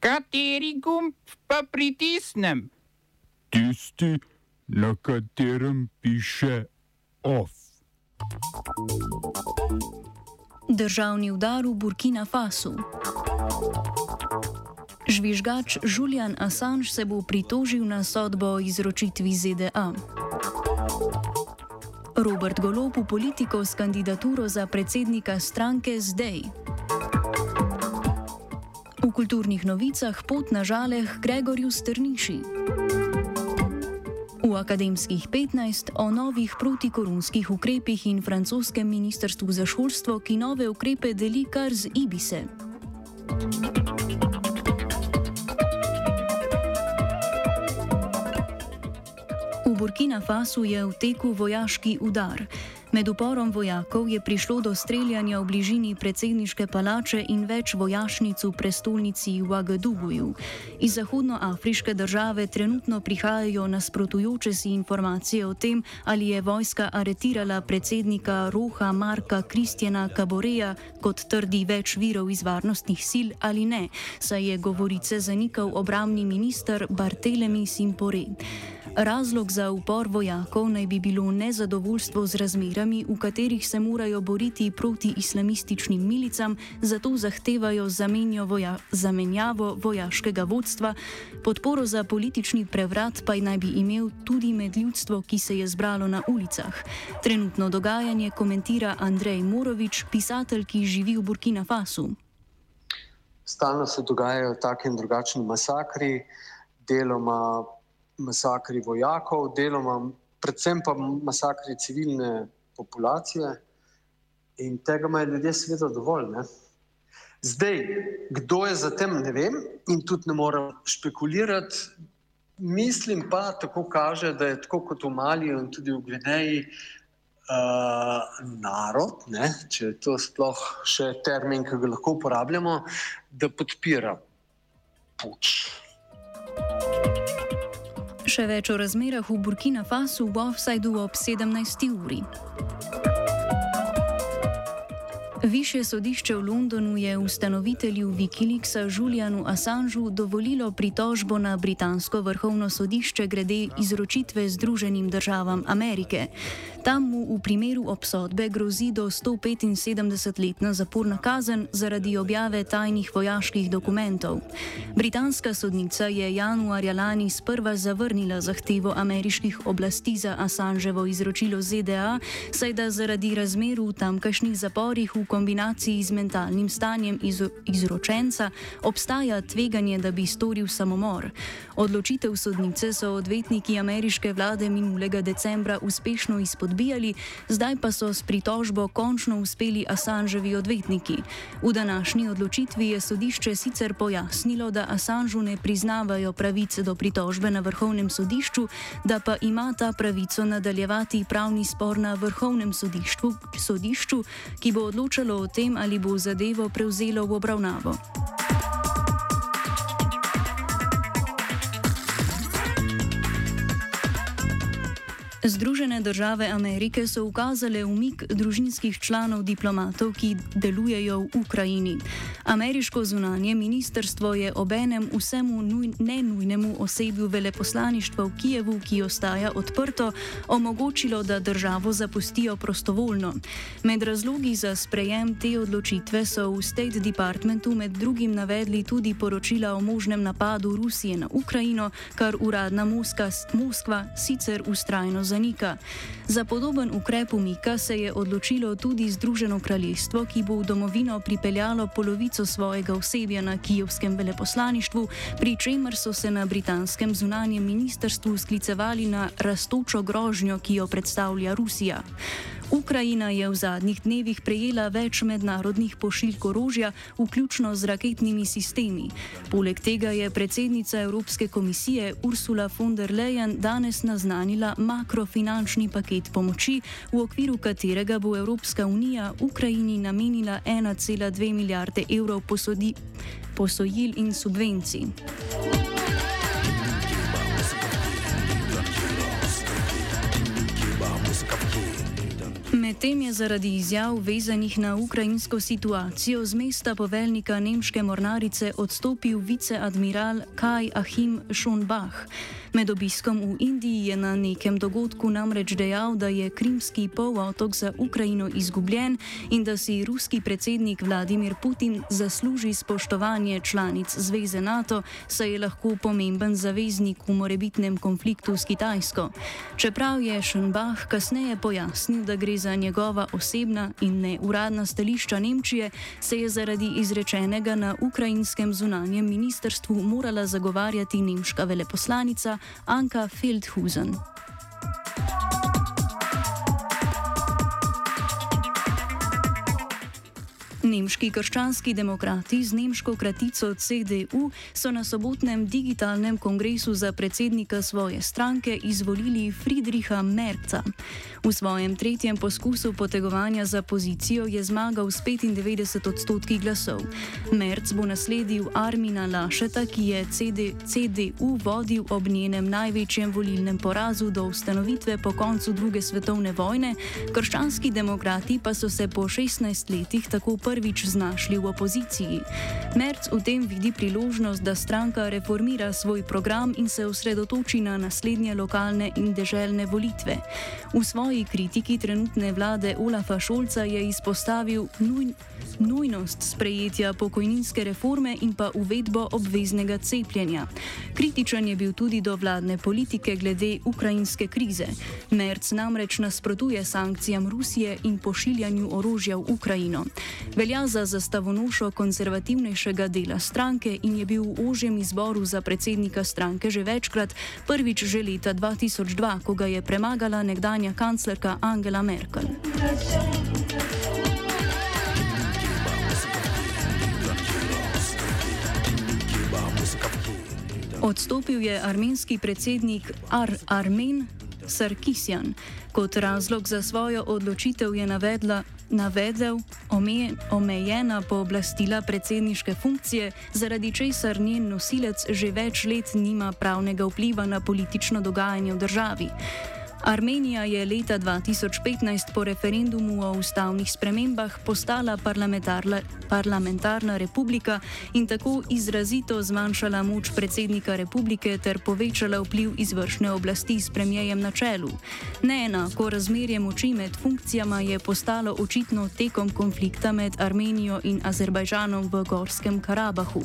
Kateri gumb pa pritisnem? Tisti, na katerem piše OF. Državni udar v Burkina Fasu. Žvižgač Julian Assange se bo pritožil na sodbo o izročitvi ZDA. Robert Golop v politiko s kandidaturo za predsednika stranke zdaj. V kulturnih novicah pot na žaleh Gregorju Strniši. V akademskih 15 o novih protikoronskih ukrepih in francoskem ministrstvu za šolstvo, ki nove ukrepe deli kar z Ibise. V Burkina Fasu je v teku vojaški udar. Med uporom vojakov je prišlo do streljanja v bližini predsedniške palače in več vojašnic v prestolnici Ouagadougouju. Iz zahodnoafriške države trenutno prihajajo nasprotujoče si informacije o tem, ali je vojska aretirala predsednika Roha Marka Kristjana Kaboreja, kot trdi več virov iz varnostnih sil ali ne, saj je govorice zanikal obramni minister Bartelemi Simpore. Razlog za upor vojakov naj bi bilo nezadovoljstvo z razmerami, v katerih se morajo boriti proti islamističnim milicam, zato zahtevajo voja zamenjavo vojaškega vodstva, podporo za politični prevrat pa naj bi imel tudi med ljudstvo, ki se je zbralo na ulicah. Trenutno dogajanje komentira Andrej Morovič, pisatelj, ki živi v Burkina Fasu. Stalno se dogajajo take in drugačne masakri, deloma masakri vojakov, deloma, predvsem pa masakri civilne populacije. In tega imajo ljudje, seveda, dovolj. Ne? Zdaj, kdo je za tem, ne vem, in tudi ne morem špekulirati. Mislim pa, tako kaže, da je tako kot v Maliju in tudi v Gvineji uh, narod, ne, če je to sploh še termin, ki ga lahko uporabljamo, da podpira puč. Še več o razmerah v Burkina Fasu v Offsideu ob 17. uri. Višje sodišče v Londonu je ustanovitelju Wikileaksa Julianu Assangeu dovolilo pritožbo na britansko vrhovno sodišče glede izročitve Združenim državam Amerike. Tam mu v primeru obsodbe grozi do 175-letna zaporna kazen zaradi objave tajnih vojaških dokumentov. Britanska sodnica je januarja lani sprva zavrnila zahtevo ameriških oblasti za Assangevo izročilo ZDA, saj da zaradi razmer v tamkajšnjih zaporih v kombinaciji z mentalnim stanjem iz izročenca obstaja tveganje, da bi storil samomor. Odločitev sodnice so odvetniki ameriške vlade minulega decembra uspešno izpodbijali, zdaj pa so s pritožbo končno uspeli Assangevi odvetniki. V današnji odločitvi je sodišče sicer pojasnilo, da Assangeu ne priznavajo pravice do pritožbe na vrhovnem sodišču, da pa ima ta pravico nadaljevati pravni spor na vrhovnem sodišču, sodišču ki bo odločilo, odločalo o tem, ali bo zadevo prevzelo v obravnavo. Združene države Amerike so ukazale umik družinskih članov diplomatov, ki delujejo v Ukrajini. Ameriško zunanje ministrstvo je obenem vsemu nuj, nenujnemu osebju veleposlaništva v Kijevu, ki ostaja odprto, omogočilo, da državo zapustijo prostovoljno. Med razlogi za sprejem te odločitve so v State Departmentu med drugim navedli tudi poročila o možnem napadu Rusije na Ukrajino, kar uradna Moskva, Moskva sicer ustrajno zanika. Za podoben ukrep umika se je odločilo tudi Združeno kraljestvo, ki bo v domovino pripeljalo polovico svojega osebja na kijevskem veleposlaništvu, pri čemer so se na britanskem zunanjem ministrstvu sklicevali na rastočo grožnjo, ki jo predstavlja Rusija. Ukrajina je v zadnjih dnevih prejela več mednarodnih pošiljk orožja, vključno z raketnimi sistemi. Poleg tega je predsednica Evropske komisije Ursula von der Leyen danes naznanila makrofinančni paket pomoči, v okviru katerega bo Evropska unija Ukrajini namenila 1,2 milijarde evrov posodi, posojil in subvencij. Medtem je zaradi izjav vezanih na ukrajinsko situacijo z mesta poveljnika nemške mornarice odstopil viceadmiral Kaj Ahim Schonbach. Med obiskom v Indiji je na nekem dogodku namreč dejal, da je krimski polotok za Ukrajino izgubljen in da si ruski predsednik Vladimir Putin zasluži spoštovanje članic Zveze NATO, saj je lahko pomemben zaveznik v morebitnem konfliktu s Kitajsko. Čeprav je Schönbach kasneje pojasnil, da gre za njegova osebna in ne uradna stališča Nemčije, se je zaradi izrečenega na ukrajinskem zunanjem ministrstvu morala zagovarjati nemška veleposlanica. Anka Feldhusen. Nemški krščanski demokrati z nemško kratico CDU so na sobotnem digitalnem kongresu za predsednika svoje stranke izvolili Friedricha Merca. V svojem tretjem poskusu potegovanja za pozicijo je zmagal s 95 odstotki glasov. Merc bo nasledil Armina Lašeta, ki je CD, CDU vodil ob njenem največjem volilnem porazu do ustanovitve po koncu druge svetovne vojne, krščanski demokrati pa so se po 16 letih tako prvi prvič znašli v opoziciji. Merc v tem vidi priložnost, da stranka reformira svoj program in se osredotoči na naslednje lokalne in deželne volitve. V svoji kritiki trenutne vlade Olafa Šolca je izpostavil nuj, nujnost sprejetja pokojninske reforme in pa uvedbo obveznega cepljenja. Kritičen je bil tudi do vladne politike glede ukrajinske krize. Merc namreč nasprotuje sankcijam Rusije in pošiljanju orožja v Ukrajino velja za zastavonošo konzervativnejšega dela stranke in je bil v ožjem izboru za predsednika stranke že večkrat, prvič že leta 2002, ko ga je premagala nekdanja kanclerka Angela Merkel. Odstopil je armenski predsednik Ar Armen Sarkisjan. Kot razlog za svojo odločitev je navedla, navedel omejena pooblastila predsedniške funkcije, zaradi česar njen nosilec že več let nima pravnega vpliva na politično dogajanje v državi. Armenija je leta 2015 po referendumu o ustavnih spremembah postala parlamentarna republika in tako izrazito zmanjšala moč predsednika republike ter povečala vpliv izvršne oblasti s premijejem na čelu. Neenako razmerje moči med funkcijama je postalo očitno tekom konflikta med Armenijo in Azerbajžanom v Gorskem Karabahu.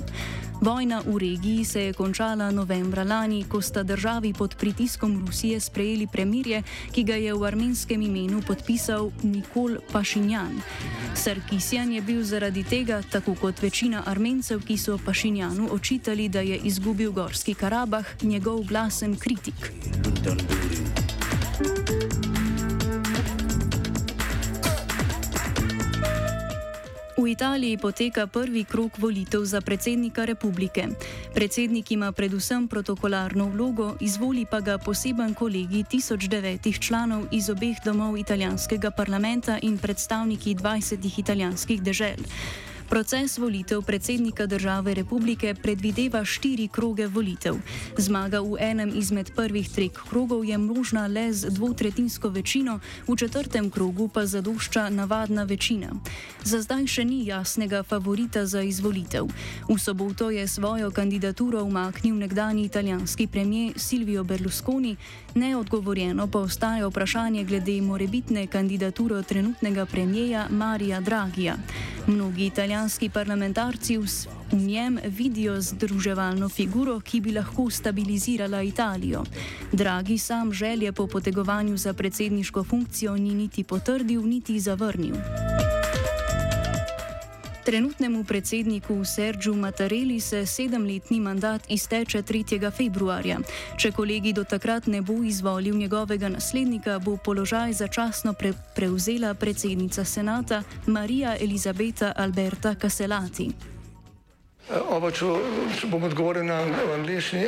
Vojna v regiji se je končala novembra lani, ko sta državi pod pritiskom Rusije sprejeli premirje, ki ga je v armenskem imenu podpisal Nikol Pašinjan. Sarkisjan je bil zaradi tega, tako kot večina armencev, ki so Pašinjanu očitali, da je izgubil Gorski Karabah, njegov glasen kritik. Dun, dun, dun. V Italiji poteka prvi krok volitev za predsednika republike. Predsednik ima predvsem protokolarno vlogo, izvoli pa ga poseben kolegi 1009 članov iz obeh domov italijanskega parlamenta in predstavniki 20 italijanskih dežel. Proces volitev predsednika države republike predvideva štiri kroge volitev. Zmaga v enem izmed prvih treh krogov je možna le z dvotretinsko večino, v četrtem krogu pa zadošča navadna večina. Za zdaj še ni jasnega favorita za izvolitev. V soboto je svojo kandidaturo umaknil nekdani italijanski premijer Silvio Berlusconi, neodgovorjeno pa ostaje vprašanje glede morebitne kandidature trenutnega premijeja Marija Dragija. Mnogi italijanski parlamentarci v njem vidijo združevalno figuro, ki bi lahko stabilizirala Italijo. Dragi sam želje po potegovanju za predsedniško funkcijo ni niti potrdil, niti zavrnil. Trenutnemu predsedniku Sergiu Matareli se sedemletni mandat izteče 3. februarja. Če kolegi do takrat ne bo izvolil njegovega naslednika, bo položaj začasno pre prevzela predsednica senata Marija Elizabeta Alberta Caselati. Oba, če bom odgovoril na angliški.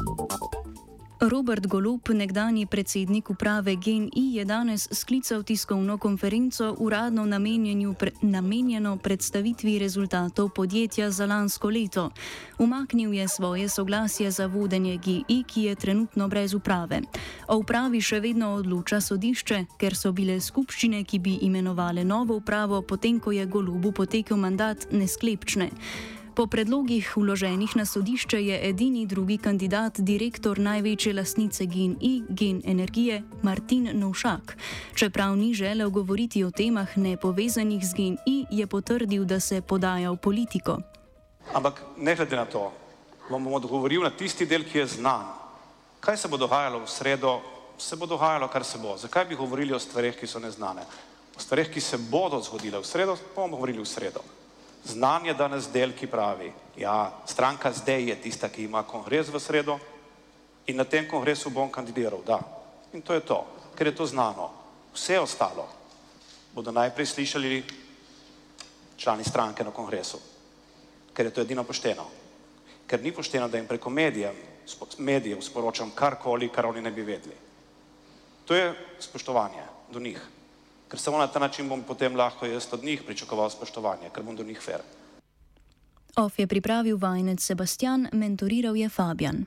Robert Golob, nekdani predsednik uprave GNI, je danes sklical tiskovno konferenco uradno pre, namenjeno predstavitvi rezultatov podjetja za lansko leto. Umaknil je svoje soglasje za vodenje GI, ki je trenutno brez uprave. O upravi še vedno odloča sodišče, ker so bile skupščine, ki bi imenovale novo upravo, potem ko je Golobu potekel mandat, nesklepčne. Po predlogih vloženih na sodišče je edini drugi kandidat direktor največje lasnice GNI, Gen Energije, Martin Novšak. Čeprav ni želel govoriti o temah nepovezanih z GNI, je potrdil, da se podaja v politiko. Ampak ne glede na to, vam bom odgovoril na tisti del, ki je znan. Kaj se bo dogajalo v sredo, se bo dogajalo, kar se bo. Zakaj bi govorili o stvarih, ki so neznane? O stvarih, ki se bodo zgodile v sredo, bomo govorili v sredo. Znan je danes del, ki pravi, ja, stranka zdaj je tista, ki ima kongres v sredo in na tem kongresu bom kandidiral, da. In to je to, ker je to znano. Vse ostalo bodo najprej slišali člani stranke na kongresu ker je to edino pošteno. Ker ni pošteno, da jim preko medijev, spo- medijev sporočam karkoli, kar oni ne bi vedeli. To je spoštovanje do njih. Ker samo na ta način bom potem lahko jaz od njih pričakoval spoštovanje, ker bom do njih fair. Of je pripravil vajenec Sebastian, mentoriral je Fabian.